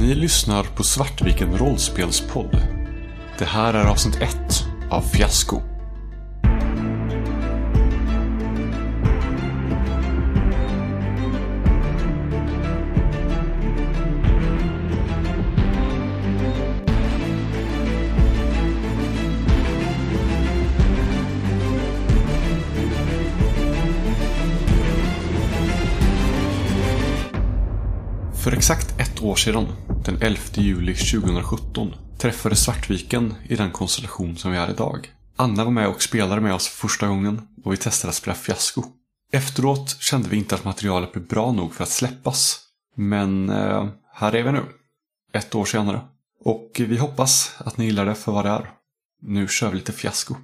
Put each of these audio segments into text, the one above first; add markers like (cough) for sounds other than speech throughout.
Ni lyssnar på Svartviken rollspelspodd. Det här är avsnitt 1 av Fiasko. För exakt ett år sedan, den 11 juli 2017, träffade Svartviken i den konstellation som vi är idag. Anna var med och spelade med oss för första gången och vi testade att spela fiasko. Efteråt kände vi inte att materialet blev bra nog för att släppas. Men eh, här är vi nu. Ett år senare. Och vi hoppas att ni gillar det för vad det är. Nu kör vi lite fiasko.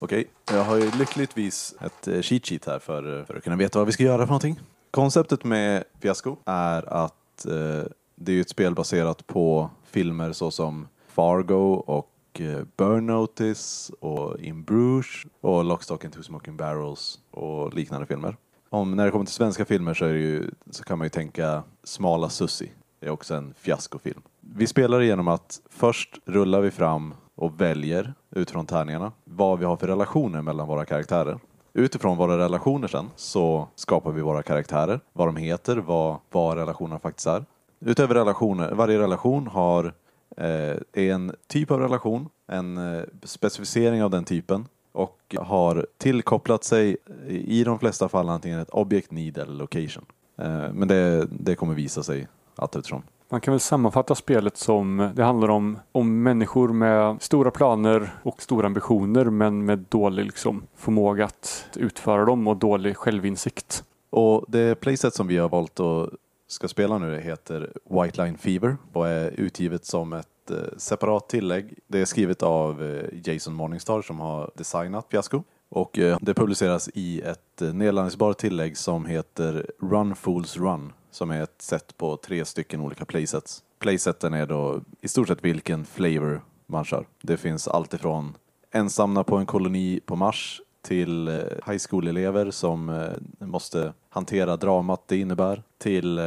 Okej, jag har ju lyckligtvis ett eh, cheat sheet här för, eh, för att kunna veta vad vi ska göra för någonting. Konceptet med Fiasko är att eh, det är ju ett spel baserat på filmer såsom Fargo och eh, Burn Notice och In Bruges och Lockstock and Two Smoking Barrels och liknande filmer. Om, när det kommer till svenska filmer så, är det ju, så kan man ju tänka Smala Sussi. Det är också en fiaskofilm. Vi spelar genom att först rullar vi fram och väljer utifrån tärningarna vad vi har för relationer mellan våra karaktärer. Utifrån våra relationer sen så skapar vi våra karaktärer, vad de heter, vad, vad relationerna faktiskt är. Utöver relationer, varje relation har eh, en typ av relation, en eh, specificering av den typen och har tillkopplat sig i de flesta fall antingen ett objekt, need eller location. Eh, men det, det kommer visa sig allt eftersom. Man kan väl sammanfatta spelet som det handlar om, om människor med stora planer och stora ambitioner men med dålig liksom, förmåga att utföra dem och dålig självinsikt. Och det playset som vi har valt att ska spela nu heter White Line Fever och är utgivet som ett eh, separat tillägg. Det är skrivet av eh, Jason Morningstar som har designat Fiasco. Och eh, det publiceras i ett nedladdningsbart tillägg som heter Run Fools Run som är ett set på tre stycken olika playsets. Playseten är då i stort sett vilken flavor man kör. Det finns allt ifrån ensamma på en koloni på Mars till high school-elever som måste hantera dramat det innebär till eh,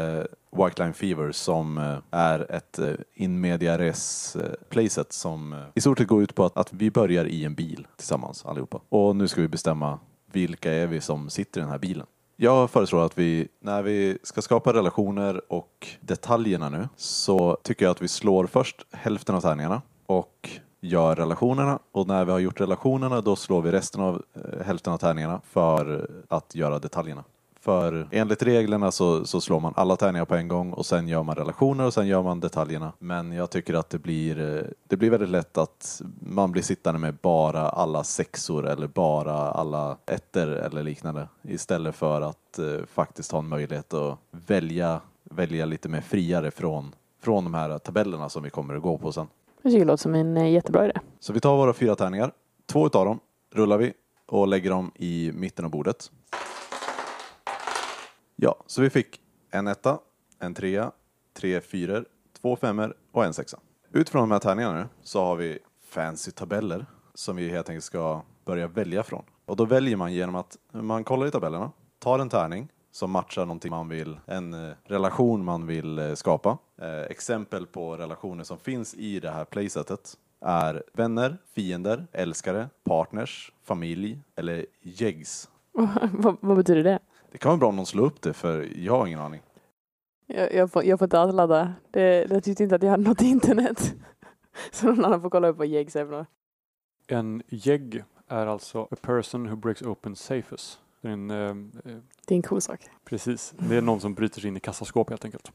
White Line Fever som eh, är ett eh, in-media-res-playset som i stort sett går ut på att, att vi börjar i en bil tillsammans allihopa. Och nu ska vi bestämma vilka är vi som sitter i den här bilen. Jag föreslår att vi, när vi ska skapa relationer och detaljerna nu, så tycker jag att vi slår först hälften av tärningarna och gör relationerna och när vi har gjort relationerna då slår vi resten av eh, hälften av tärningarna för att göra detaljerna. För enligt reglerna så, så slår man alla tärningar på en gång och sen gör man relationer och sen gör man detaljerna. Men jag tycker att det blir, eh, det blir väldigt lätt att man blir sittande med bara alla sexor eller bara alla ettor eller liknande istället för att eh, faktiskt ha en möjlighet att välja, välja lite mer friare från, från de här tabellerna som vi kommer att gå på sen. Jag tycker det låter som en eh, jättebra idé. Så vi tar våra fyra tärningar. Två utav dem rullar vi och lägger dem i mitten av bordet. Ja, så vi fick en etta, en trea, tre fyror, två femmor och en sexa. Utifrån de här tärningarna nu så har vi fancy tabeller som vi helt enkelt ska börja välja från. Och då väljer man genom att man kollar i tabellerna, tar en tärning som matchar någonting man vill, en eh, relation man vill eh, skapa. Eh, exempel på relationer som finns i det här playsetet är vänner, fiender, älskare, partners, familj eller jegs. (laughs) vad, vad betyder det? Det kan vara bra om någon slår upp det för jag har ingen aning. Jag, jag, får, jag får inte alls ladda. Det, jag tyckte inte att jag hade något internet. (laughs) Så någon annan får kolla upp vad Jegs är för något. En jeg är alltså a person who breaks open safes. Det är en, eh, eh, Det är en cool sak. precis, det är någon som bryter sig in i kassaskåp helt enkelt.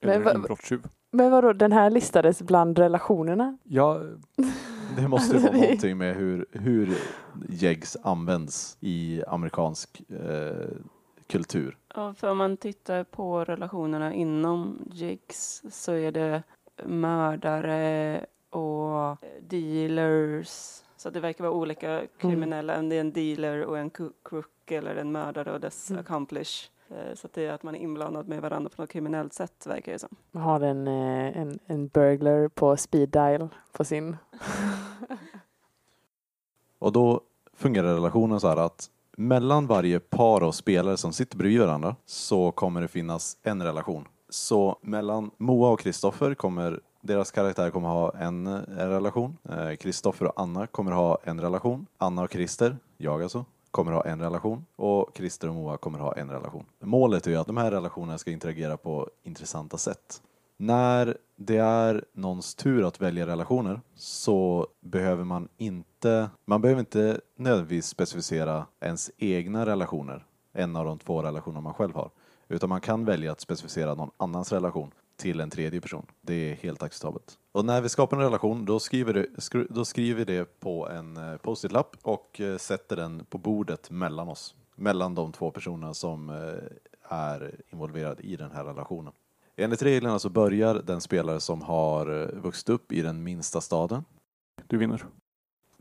Eller Men en inbrottstjuv. Men vadå, den här listades bland relationerna? Ja, (laughs) Det måste ju vara (laughs) någonting med hur, hur jegs används i amerikansk eh, kultur. Ja, för om man tittar på relationerna inom jigs så är det mördare och dealers. Så det verkar vara olika kriminella. Om det är en dealer och en crook eller en mördare och dess Mm. accomplish. Eh, Så att det är att man är inblandad med varandra på något kriminellt sätt verkar det som. Man har en, eh, en, en burglar på speed dial på sin. (laughs) Och då fungerar relationen så här att mellan varje par av spelare som sitter bredvid varandra så kommer det finnas en relation. Så mellan Moa och Kristoffer kommer deras karaktär kommer ha en, en relation. Eh, och Anna kommer ha en relation. Anna och Christer, jag alltså, kommer ha en relation. Och Christer och Moa kommer ha en relation. Målet är ju att de här relationerna ska interagera på intressanta sätt. När det är någons tur att välja relationer så behöver man inte, man behöver inte nödvändigtvis specificera ens egna relationer, en av de två relationer man själv har. Utan man kan välja att specificera någon annans relation till en tredje person. Det är helt acceptabelt. Och när vi skapar en relation då skriver, det, skru- då skriver vi det på en eh, post-it-lapp och eh, sätter den på bordet mellan oss. Mellan de två personerna som eh, är involverade i den här relationen. Enligt reglerna så börjar den spelare som har eh, vuxit upp i den minsta staden. Du vinner.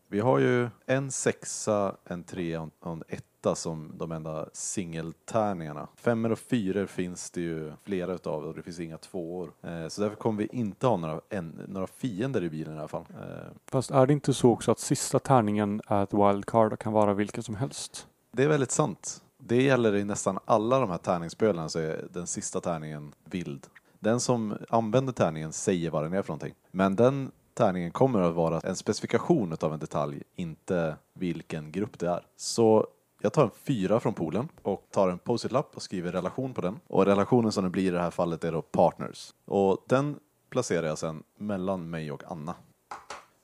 Vi har ju en sexa, en trea och en etta som de enda singeltärningarna. Femmor och fyror finns det ju flera utav och det finns inga tvåor. Eh, så därför kommer vi inte ha några, en, några fiender i bilen i alla fall. Eh, Fast är det inte så också att sista tärningen är ett wildcard och kan vara vilken som helst? det är väldigt sant. Det gäller i nästan alla de här tärningsspelen så är den sista tärningen vild. Den som använder tärningen säger vad den är för någonting. Men den tärningen kommer att vara en specifikation av en detalj, inte vilken grupp det är. Så jag tar en fyra från poolen och tar en post-it-lapp och skriver relation på den. Och relationen som det blir i det här fallet är då partners. Och den placerar jag sen mellan mig och Anna.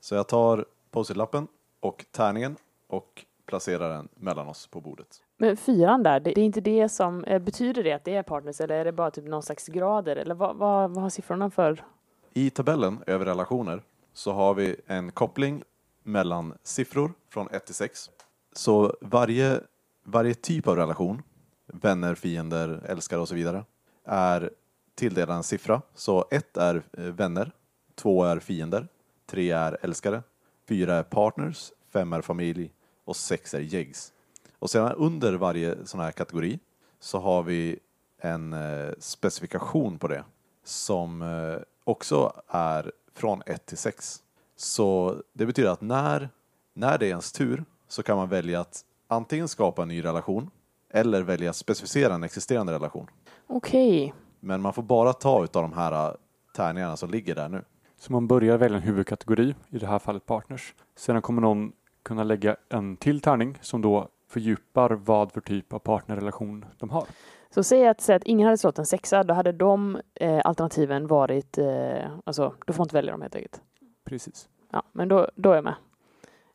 Så jag tar post-it-lappen och tärningen och placerar den mellan oss på bordet. Men fyran där, det, är inte det som, eh, betyder det att det är partners eller är det bara typ någon slags grader eller vad, vad, vad har siffrorna för? I tabellen över relationer så har vi en koppling mellan siffror från 1 till 6. Så varje, varje typ av relation, vänner, fiender, älskare och så vidare, är tilldelad en siffra. Så 1 är eh, vänner, 2 är fiender, 3 är älskare, 4 är partners, 5 är familj och 6 är jäggs. Och sedan under varje sån här kategori så har vi en eh, specifikation på det som eh, också är från 1 till 6. Så det betyder att när, när det är ens tur så kan man välja att antingen skapa en ny relation eller välja att specificera en existerande relation. Okej, Men man får bara ta utav de här eh, tärningarna som ligger där nu. Så man börjar välja en huvudkategori, i det här fallet partners. Sedan kommer någon kunna lägga en till tärning som då fördjupar vad för typ av partnerrelation de har. så säg att, säg att ingen hade slått en sexa, då hade de eh, alternativen varit, eh, alltså då får man inte välja dem helt enkelt. Precis. Ja, men då, då är jag med.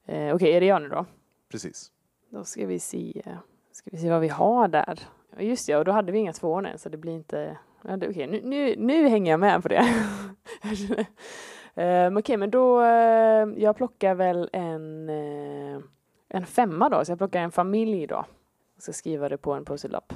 Eh, Okej, är det jag nu då? Precis. Då ska vi se, ska vi se vad vi har där. Just ja, och då hade vi inga tvåor än, så det blir inte... Ja, det- Okej, nu, nu, nu hänger jag med på det. (laughs) um, Okej, men då... eh, jag plockar väl en, eh, en femma då, så jag plockar en familj då. Jag ska skriva det på en post-it-lapp.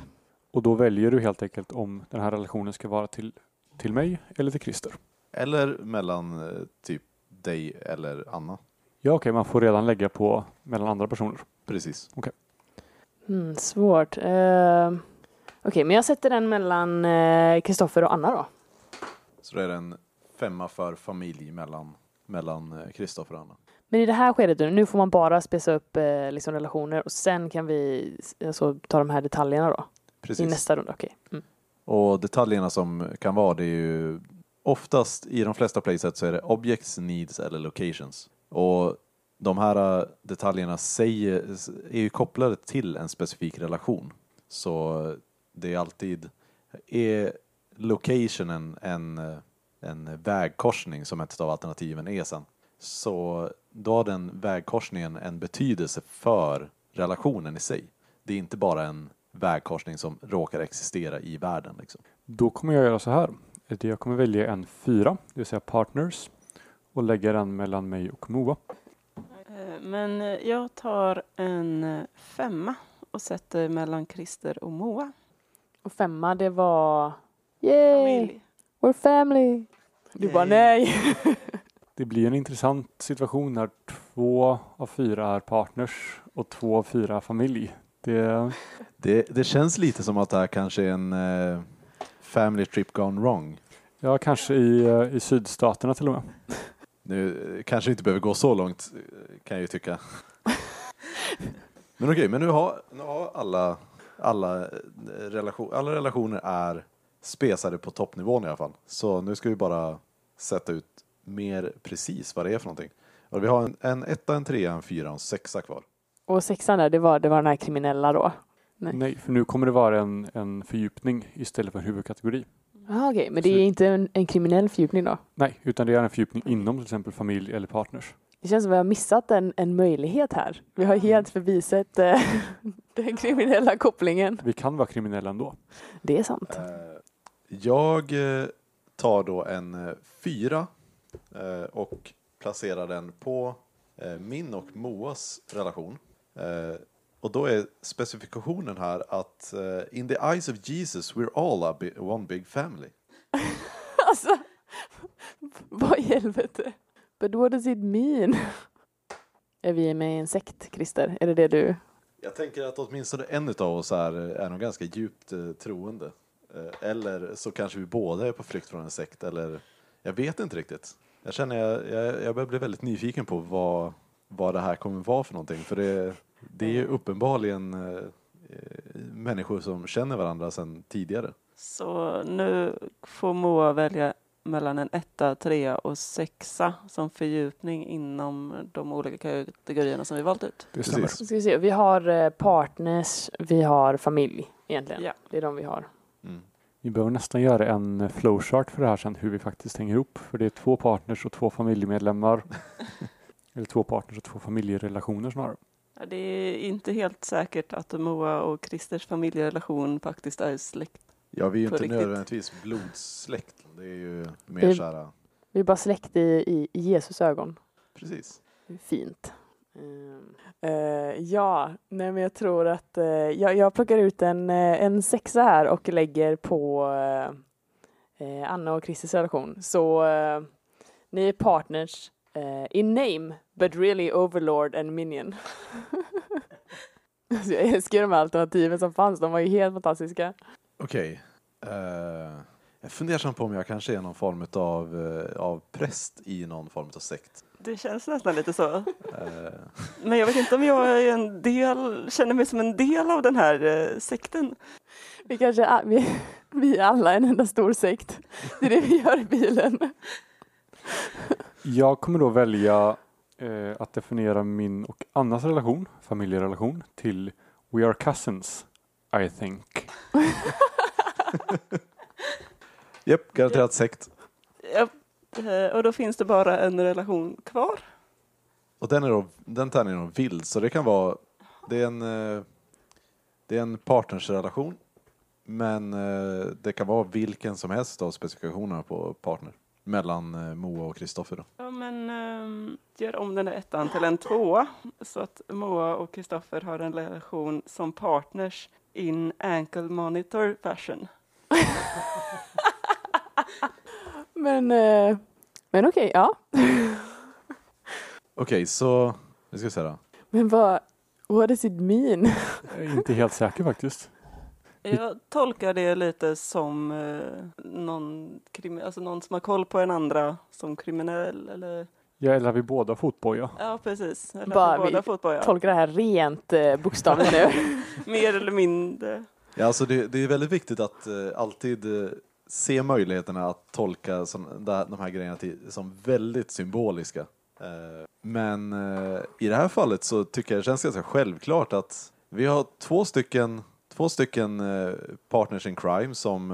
Och då väljer du helt enkelt om den här relationen ska vara till, till mig eller till Christer. Eller mellan eh, typ dig eller Anna. Ja, okej, man får redan lägga på mellan andra personer. Precis. Hmm, svårt. Uh, Okej, men jag sätter den mellan eh, Kristoffer och Anna då. Så det är en femma för familj mellan mellan eh, Kristoffer och Anna. Men i det här skedet, nu får man bara spesa upp eh, liksom relationer och sen kan vi alltså, ta de här detaljerna då. I Precis. nästa runda, okej. Mm. Och detaljerna som kan vara det är ju oftast i de flesta playset så är det objects, needs eller locations. Och de här eh, detaljerna säger, är ju kopplade till en specifik relation. Så det är alltid, är locationen en, en vägkorsning som ett av alternativen är sen. Så då har den vägkorsningen en betydelse för relationen i sig. Det är inte bara en vägkorsning som råkar existera i världen. Liksom. Då kommer jag göra så här. Jag kommer välja en fyra, det vill säga partners och lägga den mellan mig och Moa. Eh, Men eh, jag tar en eh, femma och sätter mellan Christer och Moa. Och femma, det var... Yay! Familj. We're family! Du bara Yay. nej! (laughs) Det blir en intressant situation när två av fyra är partners och två av fyra är familj. Det, Det, det känns lite som att det här kanske är en eh, family trip gone wrong. ja, kanske i, eh, i sydstaterna till och med. Nu eh, kanske inte behöver gå så långt eh, kan jag ju tycka. men okej, men nu har, nu har alla, alla, relation, alla relationer är spesade på toppnivån i alla fall. Så nu ska vi bara sätta ut mer precis vad det är för någonting. Och vi har en, en etta, en trea, en fyra och en sexa kvar. Och sexan där, det var, det var den här kriminella då? Nej. Nej, för nu kommer det vara en, en fördjupning istället för en huvudkategori. Ah, Okej, men det är inte en, en kriminell fördjupning då? Nej, utan det är en fördjupning inom till exempel familj eller partners. Det känns som vi har missat en, en möjlighet här. Vi har helt förbisett eh, (laughs) den kriminella kopplingen. Vi kan vara kriminella ändå. Det är sant. Eh, Jag eh, tar då en eh, fyra och placerar den på eh, min och Moas relation. Eh, Och då är specifikationen här att eh, in the eyes of Jesus we're all a bi- one big family. (laughs) Alltså, vad i helvete? But what does it mean? Är vi med i en sekt, Christer? Är det det du... Jag tänker att åtminstone en av oss är, är nog ganska djupt eh, troende. Eh, eller så kanske vi båda är på flykt från en sekt, eller jag vet inte riktigt. Jag känner, jag, jag, jag börjar bli väldigt nyfiken på vad, vad det här kommer vara för någonting. För det, det är ju uppenbarligen eh, människor som känner varandra sedan tidigare. Så nu får Moa välja mellan en etta, trea och sexa som fördjupning inom de olika kategorierna som vi valt ut. Det stämmer. Ska vi se, vi har eh, partners, vi har familj egentligen. Ja. Det är de vi har. Mm. Vi behöver nästan göra en flowchart för det här sen, hur vi faktiskt hänger ihop. För det är två partners och två familjemedlemmar. (laughs) Eller två partners och två familjerelationer snarare. Ja, Det är inte helt säkert att Moa och Christers familjerelation faktiskt är släkt. Ja, vi är ju inte riktigt. nödvändigtvis blodsläkt. Det är ju mer Det- så här, Vi är bara släkt i, i, i Jesus ögon. precis. Fint. Uh, ja, nej men jag tror att uh, jag, jag plockar ut en, eh, en sexa här och lägger på uh, Anna och Christers relation. Så ni är partners in name but really overlord and minion. Alltså, (laughs) jag älskar de här alternativen som fanns, de var ju helt fantastiska. Okej. Eh, jag funderar på om jag kanske är någon form av, av präst i någon form av sekt. Det känns nästan lite så. Eh, Men jag vet inte om jag är en del, känner mig som en del av den här eh, sekten. Vi kanske är, vi, vi är alla en enda stor sekt. Det är det vi gör i bilen. Jag kommer då välja eh, att definiera min och Annas relation, familjerelation, till We are cousins, I think. (laughs) Japp, garanterat sekt. Ja, eh, och då finns det bara en relation kvar. Och den, är då, den tärningen är då vild, så det kan vara, det är en, eh, det är en partnersrelation, men eh, det kan vara vilken som helst av specifikationerna på partner. Mellan eh, Moa och Kristoffer då. Ja, men gör om den där ettan till en tvåa så att Moa och Kristoffer har en relation som partners in ankle monitor fashion. (laughs) Men, eh, men okej, ja. (laughs) Okej, så, nu ska vi se då. Men vad, what does it mean? Jag är inte helt säker faktiskt. Jag tolkar det lite som eh, någon, krimi- alltså någon som har koll på en andra som kriminell eller Jag eller vi båda fotboja. ja precis. Eller Bara Bara båda vi fotboja. Tolka det här rent eh, bokstavligt nu. (laughs) Mer eller mindre. Ja, alltså det, det är väldigt viktigt att eh, alltid eh, se möjligheterna att tolka som, de här grejerna till, som väldigt symboliska. Eh, men eh, i det här fallet så tycker jag det känns ganska självklart att vi har två stycken, två stycken eh, partners in crime som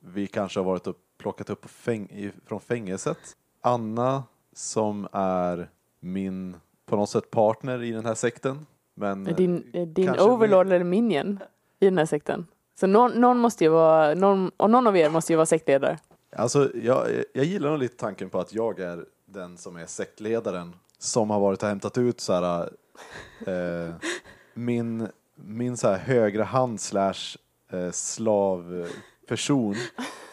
vi kanske har varit och plockat upp fäng- från fängelset. Anna som är min, på något sätt, partner i den här sekten. Men, Din, din overlord eller minion i den här sekten. Så någon, någon måste ju vara, någon, och någon av er måste ju vara sektledare. Alltså, jag, jag gillar nog lite tanken på att jag är den som är sektledaren som har varit och hämtat ut så här, eh, min, min så här högra hand slash eh, slavperson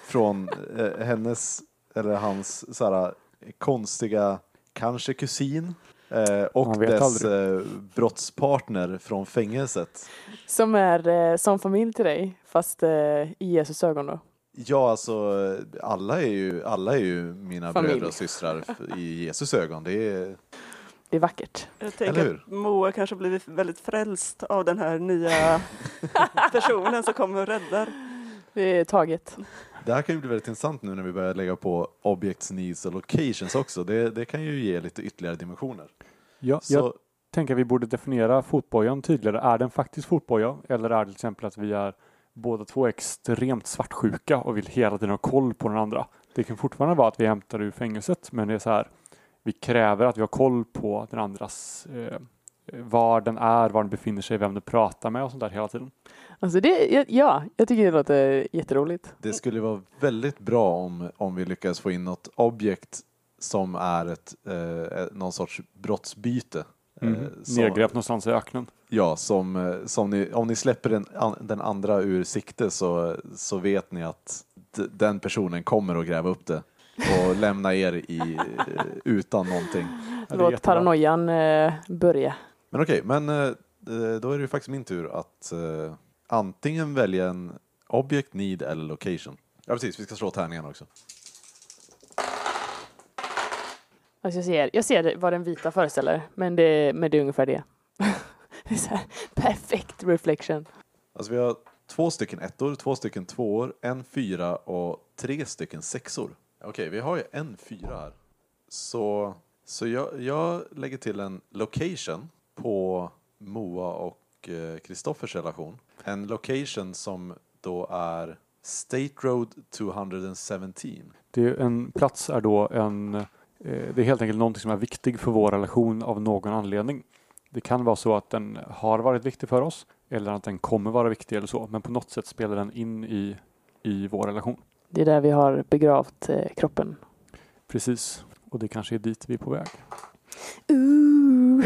från eh, hennes eller hans så här, konstiga, kanske kusin eh, och dess eh, brottspartner från fängelset. Som är eh, som familj till dig, fast eh, i Jesus ögon då. Ja, alltså alla är ju, alla är ju mina Familj. bröder och systrar i Jesus ögon. Det är, Det är vackert. Jag Eller tänker hur? att Moa kanske blivit väldigt frälst av den här nya (laughs) personen som kommer och räddar. Det är taget. Det här kan ju bli väldigt intressant nu när vi börjar lägga på objects, needs och locations också. Det, det kan ju ge lite ytterligare dimensioner. Ja, Så, jag tänker att vi borde definiera fotbojan tydligare. Är det en faktisk fotboja eller är det till exempel att vi är båda två extremt svartsjuka och vill hela tiden ha koll på den andra? Det kan fortfarande vara att vi hämtar ur fängelset men det är så här vi kräver att vi har koll på den andras eh, var den är, var den befinner sig, vem den pratar med och sånt där hela tiden. Alltså det, ja, jag tycker det låter jätteroligt. det skulle vara väldigt bra om, om vi lyckas få in något objekt som är ett, eh, någon sorts brottsbyte. Mm. Eh, som- Nedgrävt någonstans i öknen. Ja, som, eh, som ni, om ni släpper den, an- den andra ur sikte så, så vet ni att d- den personen kommer att gräva upp det och lämna er i, eh, utan någonting. Låt paranoian eh, börja. Men okej, men eh, då är det ju faktiskt min tur att eh, antingen välja en object, need eller location. Ja precis, vi ska slå tärningarna också. Alltså jag, ser, jag ser det- vad den vita föreställer, men det, men det är ungefär det. (laughs) det är så här, perfekt reflection. Alltså vi har två stycken ettor, två stycken tvåor, en fyra och tre stycken sexor. Okej, vi har ju en fyra här. Så, så jag, jag lägger till en location på Moa och eh, Kristoffers relation. En location som då är State Road 217. Det är en plats är då en eh, det är helt enkelt någonting som är viktig för vår relation av någon anledning. Det kan vara så att den har varit viktig för oss eller att den kommer vara viktig eller så. Men på något sätt spelar den in i, i vår relation. Det är där vi har begravt eh, kroppen. Precis. Och det kanske är dit vi är på väg. Ooh.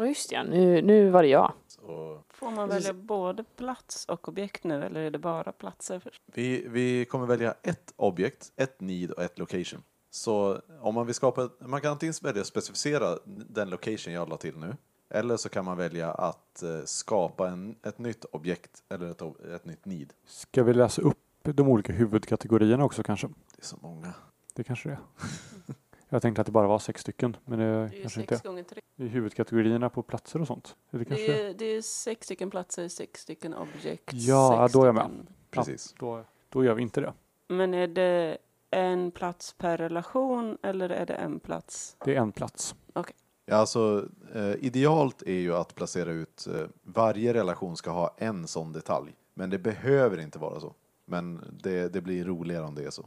Ja just ja, nu, nu var det jag. Så Får man välja både plats och objekt nu eller är det bara platser? Först? vi, vi kommer välja ett objekt, ett need och ett location. Så om man vill skapa, man kan antingen välja att specificera den location jag la till nu. Eller så kan man välja att eh, skapa en, ett nytt objekt eller ett, ett nytt need. Ska vi läsa upp de olika huvudkategorierna också kanske? Det är så många. Det kanske det är. (laughs) Jag tänkte att det bara var sex stycken, men det, Det är kanske sex inte är. gånger tre. I huvudkategorierna på platser och sånt. Är det kanske Det är, det är sex stycken platser, sex stycken objekt. Ja, då är jag med. Precis. Då, då gör vi inte det. Men är det en plats per relation eller är det en plats? Det är en plats. Ja, alltså, eh, idealt är ju att placera ut, eh, varje relation ska ha en sån detalj. Men det behöver inte vara så. Men det, det blir roligare om det är så.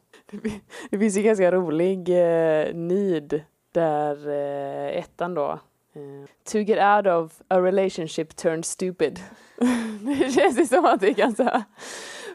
Det finns ju ganska rolig eh, need där eh, ettan då. Eh, to get out of a relationship turned stupid. (laughs) det känns ju som att det är ganska...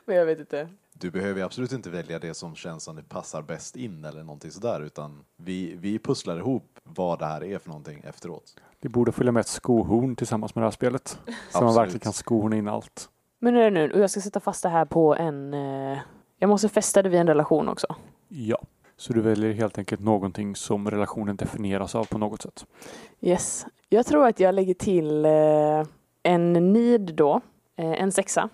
Men jag vet inte. Du behöver ju absolut inte välja det som känns som det passar bäst in eller någonting sådär utan vi, vi pusslar ihop vad det här är för någonting efteråt. Det borde följa med ett skohorn tillsammans med det här spelet. Så man verkligen kan skohorna in allt. Men nu är det nu, och jag ska sätta fast det här på en... Eh, jag måste fästa det vid en relation också. Ja. Så du väljer helt enkelt någonting som relationen definieras av på något sätt. Yes. Jag tror att jag lägger till eh, en need då, eh, en sexa,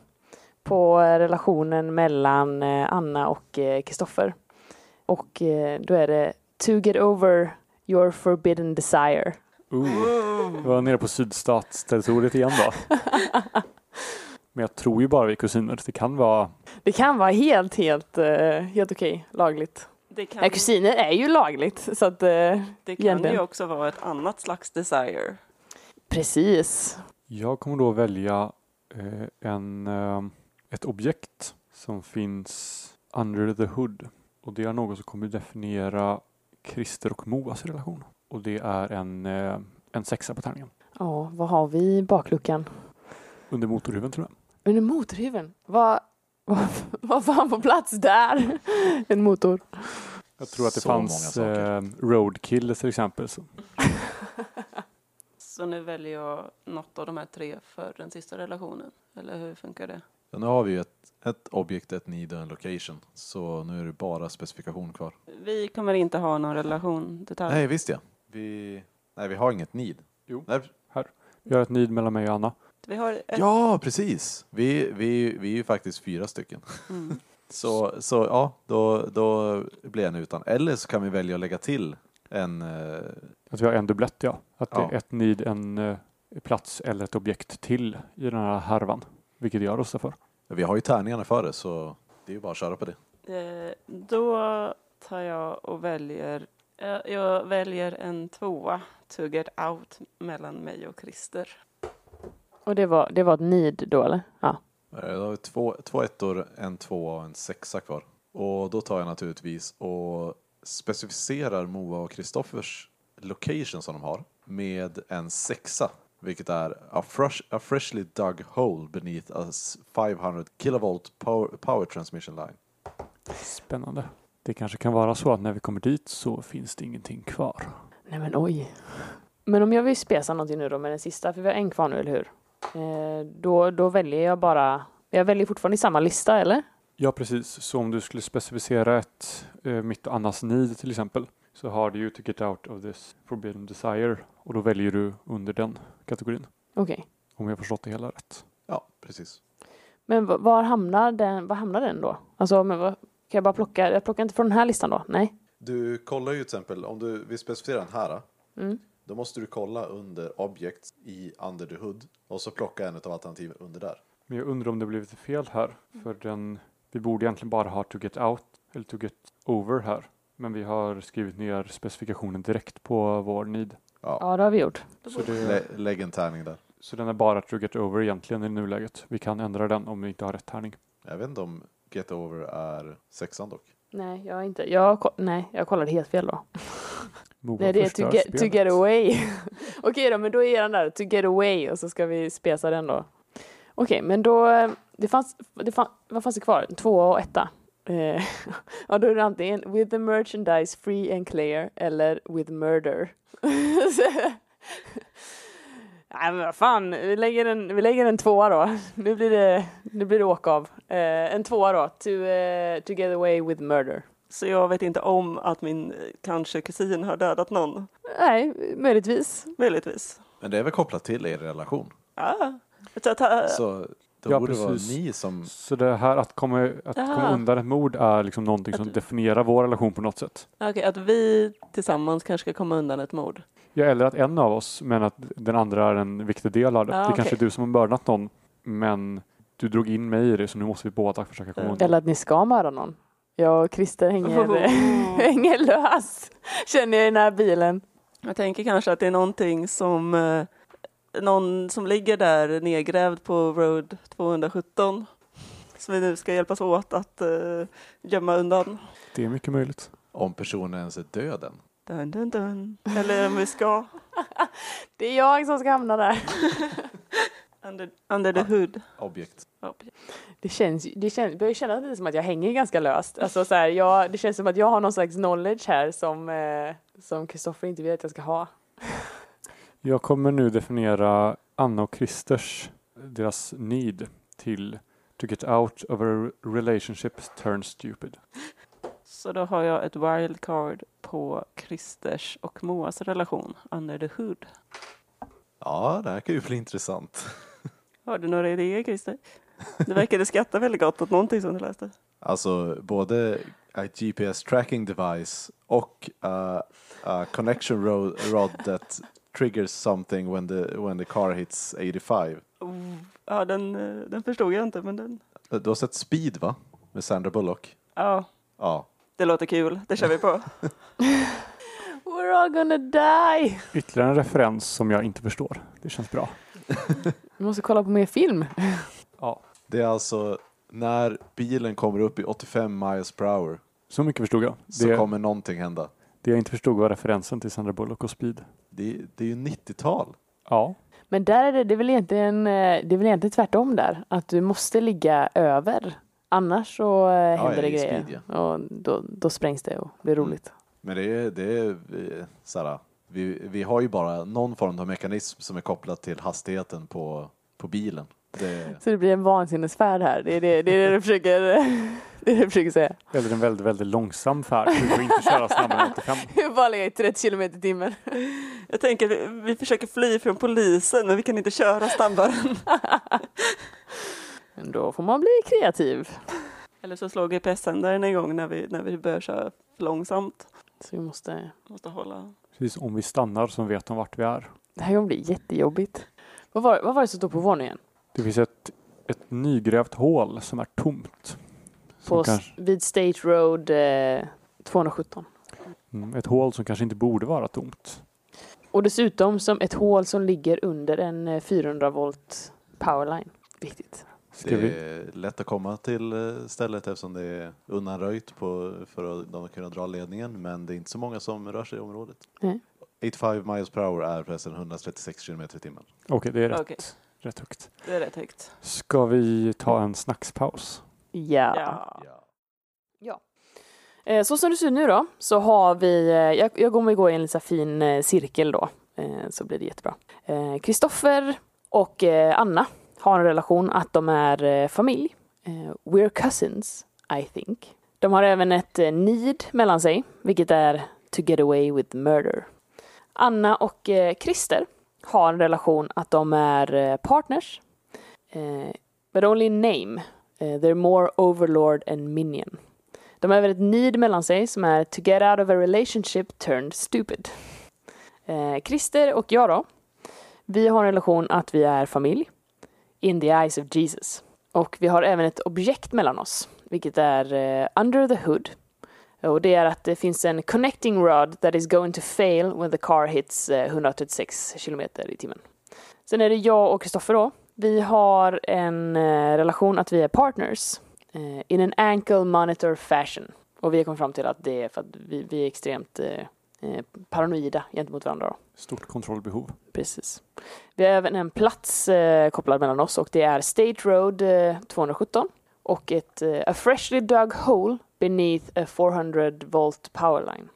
på relationen mellan Anna och Kristoffer. Och då är det To get over your forbidden desire. Ooh. Vi var nere på sydstatsterritoriet igen då. (laughs) Men jag tror ju bara vi är kusiner. Det kan vara... Det kan vara helt, helt, eh, helt okej, lagligt. Det kan, Ja, kusiner är ju lagligt, så att eh, det kan ju egentligen. också vara ett annat slags desire. precis. Jag kommer då välja eh, en, ett objekt som finns under the hood. Och det är något som kommer definiera Christer och Moas relation. Och det är en, en sexa på tärningen. Ja, vad har vi i bakluckan? Under motorhuven tror jag. Under motorhuven? Vad, vad, (laughs) vad fan på plats där? (laughs) En motor. Jag tror att det Så många fanns saker. eh, roadkill till exempel. Så. (laughs) Så nu väljer jag något av de här tre för den sista relationen. Eller hur funkar det? Så nu har vi ju ett, ett objekt, ett need och en location. Så nu är det bara specifikation kvar. Vi kommer inte ha någon relation detalj. Nej, visst ja. Vi, nej, vi har inget need. Jo. Nej, Vi har ett need mellan mig och Anna. Vi har ett, ja, precis. Vi, vi, vi är ju faktiskt fyra stycken. mm. (laughs) Så, så ja, då, då blir en utan. Eller så kan vi välja att lägga till en... eh, Att vi har en dubblett ja. Att det Ja. är ett need, en eh, plats eller ett objekt till i den här härvan. Vilket jag röstar för. Vi har ju tärningarna för det så det är ju bara att köra på det. Eh, då tar jag och väljer, eh, jag väljer en tvåa, to get out, mellan mig och Christer. Och det var, det var ett need då eller? Ja. Eh, Då har vi två, två ettor, en tvåa och en sexa kvar. Och då tar jag naturligtvis och specificerar Moa och Kristoffers location som de har med en sexa. Vilket är a, fresh, a freshly dug hole beneath a s- 500 kilovolt power, power transmission line. Spännande. Det kanske kan vara så att när vi kommer dit så finns det ingenting kvar. Nej men oj. Men om jag vill spesa någonting nu då med den sista, för vi har en kvar nu, eller hur? Eh, då, då väljer jag bara, jag väljer fortfarande i samma lista, eller? Ja, precis. Så om du skulle specificera ett, eh, mitt och Annas need till exempel, så har du ju to get out of this forbidden desire och då väljer du under den kategorin. Okej. Om jag har förstått det hela rätt. Ja, precis. Men va- var hamnar den, var hamnar den då? Alltså, men vad, kan jag bara plocka, jag plockar inte från den här listan då? Nej? Du kollar ju till exempel, om du vill specificera den här, Mm. Då måste du kolla under object i under the hood och så plocka en av alternativen under där. Men jag undrar om det blivit fel här. För den, vi borde egentligen bara ha to get out eller to get over här. Men vi har skrivit ner specifikationen direkt på vår need. Ja, Ja, det har vi gjort. Så, det, lä, lägg en tärning där. så den är bara to get over egentligen i nuläget. Vi kan ändra den om vi inte har rätt tärning. Jag vet inte om get over är sexan dock. Nej, jag inte, jag, nej, jag kollade helt fel då. Nej, det är to get, to get away. (laughs) Okej då, men då är den där, to get away, och så ska vi spesa den då. Okej, men då, det fanns, det fann, vad fanns det kvar? Tvåa och etta. Eh, (laughs) ja, då är det antingen with the merchandise free and clear eller with murder. (laughs) Nej men vad fan, vi lägger en, vi lägger en tvåa då. Nu blir det, nu blir det åka av. Eh, en tvåa då, to, eh, to get away with murder. Så jag vet inte om att min eh, kanske kusin har dödat någon, Nej, möjligtvis. möjligtvis. Men det är väl kopplat till er relation. Ja, så att, äh, Så då Ja, borde det vara precis. ni som... Så det här att komma, att komma undan ett mord är liksom någonting som Att- definierar vår relation på något sätt. okej, att vi tillsammans kanske ska komma undan ett mord. Ja, eller att en av oss, men att den andra är en viktig del av det. Ah, det kanske är du som har mördat någon, men du drog in mig i det, så nu måste vi båda försöka komma Mm. undan. Eller att ni ska mörda någon. Jag och Christer hänger, Oh. (laughs) hänger lös. Känner jag i den här bilen. Jag tänker kanske att det är någonting som eh, någon som ligger där nedgrävd på Road 217 som vi nu ska hjälpas åt att eh, gömma undan. Det är mycket möjligt. Om personen ens är död än. Dun, dun, dun. Eller om vi ska. (laughs) Det är jag som ska hamna där. (laughs) Under, under the hood. Objekt. Det känns, det känns, börjar kännas lite som att jag hänger ganska löst. Alltså så här, jag, det känns som att jag har någon slags knowledge här som eh, som Kristoffer inte vill att jag ska ha. Jag kommer nu definiera Anna och Christers, deras need till to get out of a relationship turn stupid. Så då har jag ett wildcard på Christers och Moas relation, Under the hood. Ja, det här kan ju bli intressant. Har du några idéer Christer? Du verkade skratta väldigt gott åt någonting som du läste. Alltså både a GPS tracking device och a, a connection rod, rod that triggers something when the, when the car hits 85. Oh, ja, den, eh, den förstod jag inte, men den... Du har sett Speed va? Med Sandra Bullock? Ja, Ja. det låter kul. Det kör vi på. (laughs) We're all gonna die! Ytterligare en referens som jag inte förstår. Det känns bra. (laughs) Vi måste kolla på mer film. (laughs) Ja, Det är alltså när bilen kommer upp i 85 miles per hour så mycket förstod jag. så Det, kommer någonting hända. det jag inte förstod var referensen till Sandra Bullock och Speed. Det, det är ju 90-tal. Ja, Men där är det, det är väl egentligen, eh, det är väl egentligen tvärtom där. Att du måste ligga över. Annars så eh, händer ja, det grejer. speed, Och då, då sprängs det och blir Mm. roligt. Men det är, det är såhär, vi, vi har ju bara någon form av mekanism som är kopplad till hastigheten på, på bilen. Det, Så det blir en vansinnesfärd här. Det är det, det, är det du försöker, (laughs) det är det du försöker säga. eller en väldigt, väldigt långsam färd. Du får inte köra snabbare än 85. (laughs) Bara ligga i 30 kilometer i timmen. (laughs) Jag tänker, vi, vi försöker fly från polisen, men vi kan inte köra snabbare. Men då får man bli kreativ. Eller så slår GPS-sändaren igång när vi, när vi börjar köra för långsamt. Så vi måste... Måste hålla. Precis, om vi stannar så vet de vart vi är. Det här kommer bli jättejobbigt. Vad var, vad var det som stod på våningen? Det finns ett ett nygrävt hål som är tomt. Som På, kanske, vid State Road eh, 217. mm, ett hål som kanske inte borde vara tomt. Och dessutom som ett hål som ligger under en eh, 400 volt powerline. Viktigt. Ska Det vi, är lätt att komma till eh, stället eftersom det är undanröjt på, för att de kunna dra ledningen men det är inte så många som rör sig i området. Nej. 85 miles per hour är förresten 136 kilometer i timmen. Okej, det är rätt, Okej. Rätt högt. Det är rätt högt. Ska vi ta en snackspaus? Ja. Ja. Eh, Så som det ser ut nu då, så har vi, eh, jag, jag kommer gå i en liten fin eh, cirkel då, eh, så blir det jättebra. Kristoffer och Anna har en relation att de är familj. We're cousins, I think. De har även ett need mellan sig, vilket är to get away with murder. Anna och Christer har en relation att de är eh, partners. Eh, but only in name. Eh, they're more overlord and minion. De har även ett need mellan sig som är to get out of a relationship turned stupid. Eh, Christer och jag då, vi har en relation att vi är familj. In the eyes of Jesus. Och vi har även ett objekt mellan oss, vilket är eh, under the hood. Och det är att det finns en connecting rod that is going to fail when the car hits eh, 136 kilometer i timmen. Sen är det jag och Kristoffer då. Vi har en eh, relation att vi är partners eh, in an ankle monitor fashion. Och vi har kommit fram till att det är för att vi, vi är extremt eh, eh, paranoida gentemot varandra. Då. Stort kontrollbehov. Precis. Vi har även en plats eh, kopplad mellan oss och det är State Road eh, 217 och ett eh, a freshly dug hole beneath a 400 volt powerline.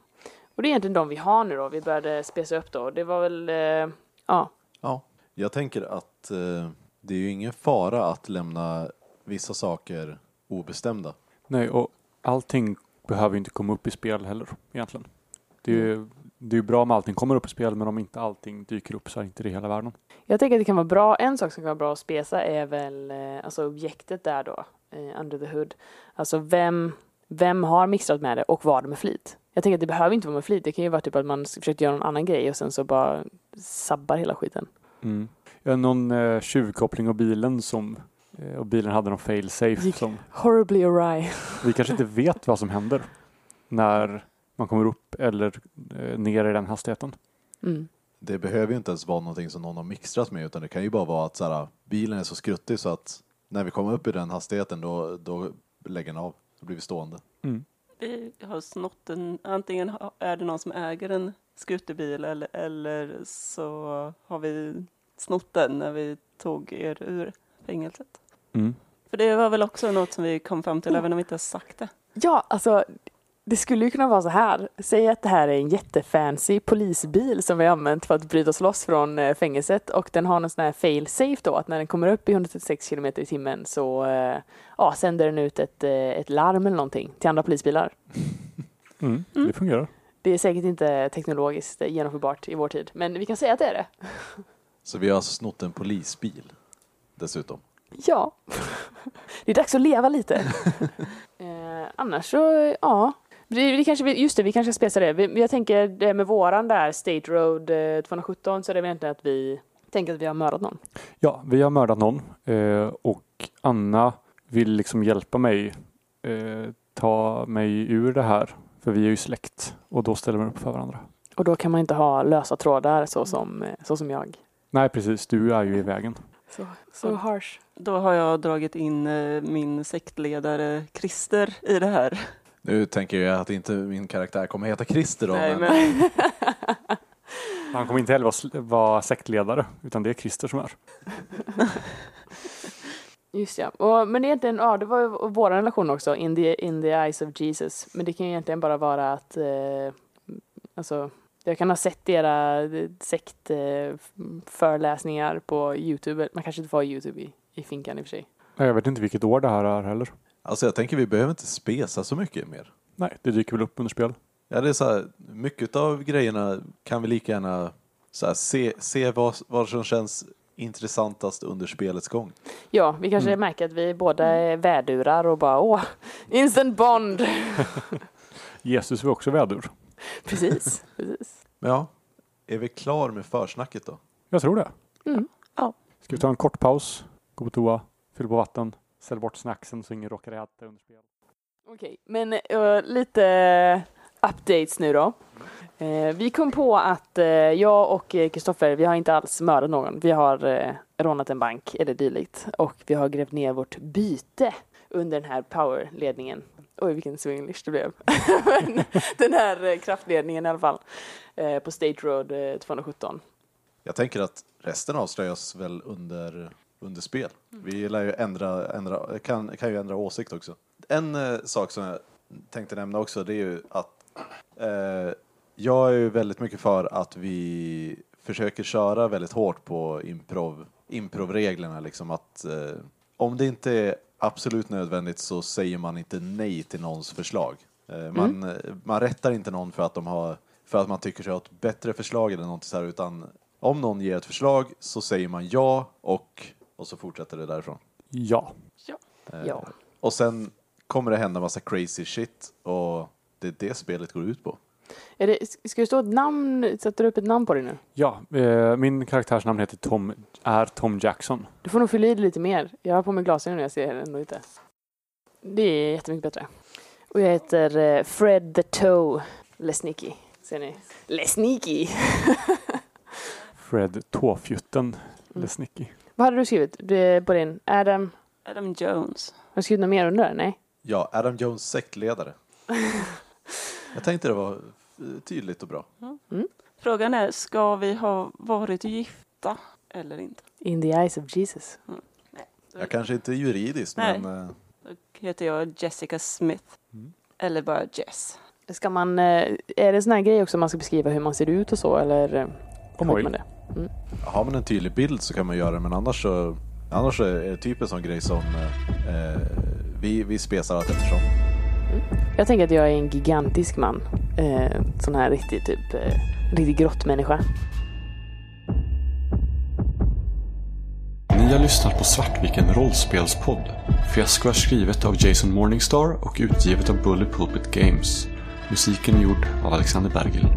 Och det är egentligen de vi har nu då. Vi började spesa upp då. Det var väl, eh, ja, Ja, jag tänker att eh, det är ju ingen fara att lämna vissa saker obestämda. Nej, och allting behöver inte komma upp i spel heller egentligen. Det är ju det är bra om allting kommer upp i spel, men om inte allting dyker upp så är inte det hela världen. Jag tänker att det kan vara bra, en sak som kan vara bra att spesa är väl alltså objektet där då, eh, under the hood. Alltså vem, vem har mixat med det och var det med flit? Jag tänker att det behöver inte vara med flit, det kan ju vara typ att man försökt göra någon annan grej och sen så bara sabbar hela skiten. Mm. Ja, någon eh, tjuvkoppling av bilen som eh, och bilen hade någon fail safe Gick- som Horribly awry. vi kanske inte vet vad som händer när man kommer upp eller eh, ner i den hastigheten. Mm. Det behöver ju inte ens vara någonting som någon har mixtrat med utan det kan ju bara vara att så här, bilen är så skruttig så att när vi kommer upp i den hastigheten då, då lägger den av. Då blir vi stående. Mm. Vi har snott en, antingen är det någon som äger en skuterbil eller, eller så har vi snott den när vi tog er ur fängelset. Mm. För det var väl också något som vi kom fram till Mm. även om vi inte har sagt det. Ja, alltså det skulle ju kunna vara så här. Säg att det här är en jättefancy polisbil som vi har använt för att bryta oss loss från eh, fängelset och den har en sån här fail safe då att när den kommer upp i 136 km i timmen så eh, ja, sänder den ut ett, eh, ett larm eller någonting till andra polisbilar. Mm. (laughs) Mm. Det fungerar. Det är säkert inte teknologiskt genomförbart i vår tid, men vi kan säga att det är det. (laughs) Så vi har alltså snott en polisbil dessutom. Ja, (laughs) det är dags att leva lite. eh, annars så, ja. Kanske, vi- just det, vi kanske ska spesa det. Vi, jag tänker det med våran där, State Road eh, 217, så är det väl egentligen att vi tänker att vi har mördat någon. Ja, vi har mördat någon eh, och Anna vill liksom hjälpa mig eh, ta mig ur det här. För vi är ju släkt och då ställer man upp för varandra. Och då kan man inte ha lösa trådar så som, eh, så som jag. Nej, precis. Du är ju i vägen. Så, så harsh. Då har jag dragit in eh, min sektledare Christer i det här. Nu tänker jag att inte min karaktär kommer heta Christer då. Nej, men, men (laughs) Han kommer inte heller vara, sektledare, utan det är Christer som är. (laughs) Just ja. Och, men egentligen, ja, det var ju vår relation också, in the, in the eyes of Jesus. Men det kan ju egentligen bara vara att, eh, alltså, jag kan ha sett era eh, sektföreläsningar på Youtube. Man kanske inte får ha Youtube i, i finkan i och för sig. Nej, Jag vet inte vilket år det här är heller. Alltså jag tänker vi behöver inte spesa så mycket mer. Nej, det dyker väl upp under spel. Ja, det är så här, mycket av grejerna kan vi lika gärna så här, se, se vad, vad som känns intressantast under spelets gång. Ja, vi kanske Mm. märker att vi båda är vädurar och bara åh, instant bond! (laughs) Jesus var också vädur. (laughs) precis, precis. Men ja, är vi klar med försnacket då? Jag tror det. Mm. Ja. Ska vi ta en kort paus, gå på toa, fyll på vatten, ställ bort snacksen så ingen råkar äta under spel. Okej, men eh, lite updates nu då. Eh, vi kom på att eh, jag och Kristoffer, vi har inte alls mördat någon. Vi har rånat en bank eller dylikt och vi har grävt ner vårt byte under den här powerledningen. Oj, vilken swinglish det blev. (laughs) Den här kraftledningen i alla fall. På State Road eh, 217. Jag tänker att resten avslöjas väl under, under spel. Vi lär ju ändra, ändra kan, kan ju ändra åsikt också. En eh, sak som jag tänkte nämna också det är ju att eh, jag är ju väldigt mycket för att vi försöker köra väldigt hårt på improv, improvreglerna liksom att eh, om det inte är absolut nödvändigt så säger man inte nej till någons förslag. Eh, man, eh, man rättar inte någon för att de har för att man tycker sig ha ett bättre förslag eller något så här utan om någon ger ett förslag så säger man ja och, och så fortsätter det därifrån. Ja. Eh, Ja. Och sen kommer det hända massa crazy shit och det är det spelet går ut på. Är det, ska det stå ett namn? Sätter du upp ett namn på det nu? Ja, eh, min karaktärsnamn heter Tom, är Tom Jackson. Du får nog fylla i det lite mer. Jag har på mig glasögon nu, jag ser ändå inte. Det är jättemycket bättre. Och jag heter eh, Fred the Toe Lesnicki. Ser ni? Lesnicki! (laughs) Fred Tåfjutten Mm. Vad hade du skrivit Du, på din? Adam? Adam Jones. Har du skrivit något mer under? Nej? Ja, Adam Jones sektledare. (laughs) Jag tänkte det var eh, tydligt och bra. Frågan är, ska vi ha varit gifta eller inte? In the eyes of Jesus. Jag kanske inte är juridiskt Nej. men eh, Då heter jag Jessica Smith. Mm. Eller bara Jess. Ska man, eh, är det en sån här grej också man ska beskriva hur man ser ut och så eller? eh, skiter Oj. man det? Har man en tydlig bild så kan man göra det men annars så annars så är det typ en sån grej som eh, vi, vi spesar allt eftersom. Jag tänker att jag är en gigantisk man. Eh, sån här riktig typ, eh, riktig grottmänniska. Ni har lyssnat på Svartviken rollspelspodd. Fiasko är skrivet av Jason Morningstar och utgivet av Bully Pulpit Games. Musiken är gjord av Alexander Bergil.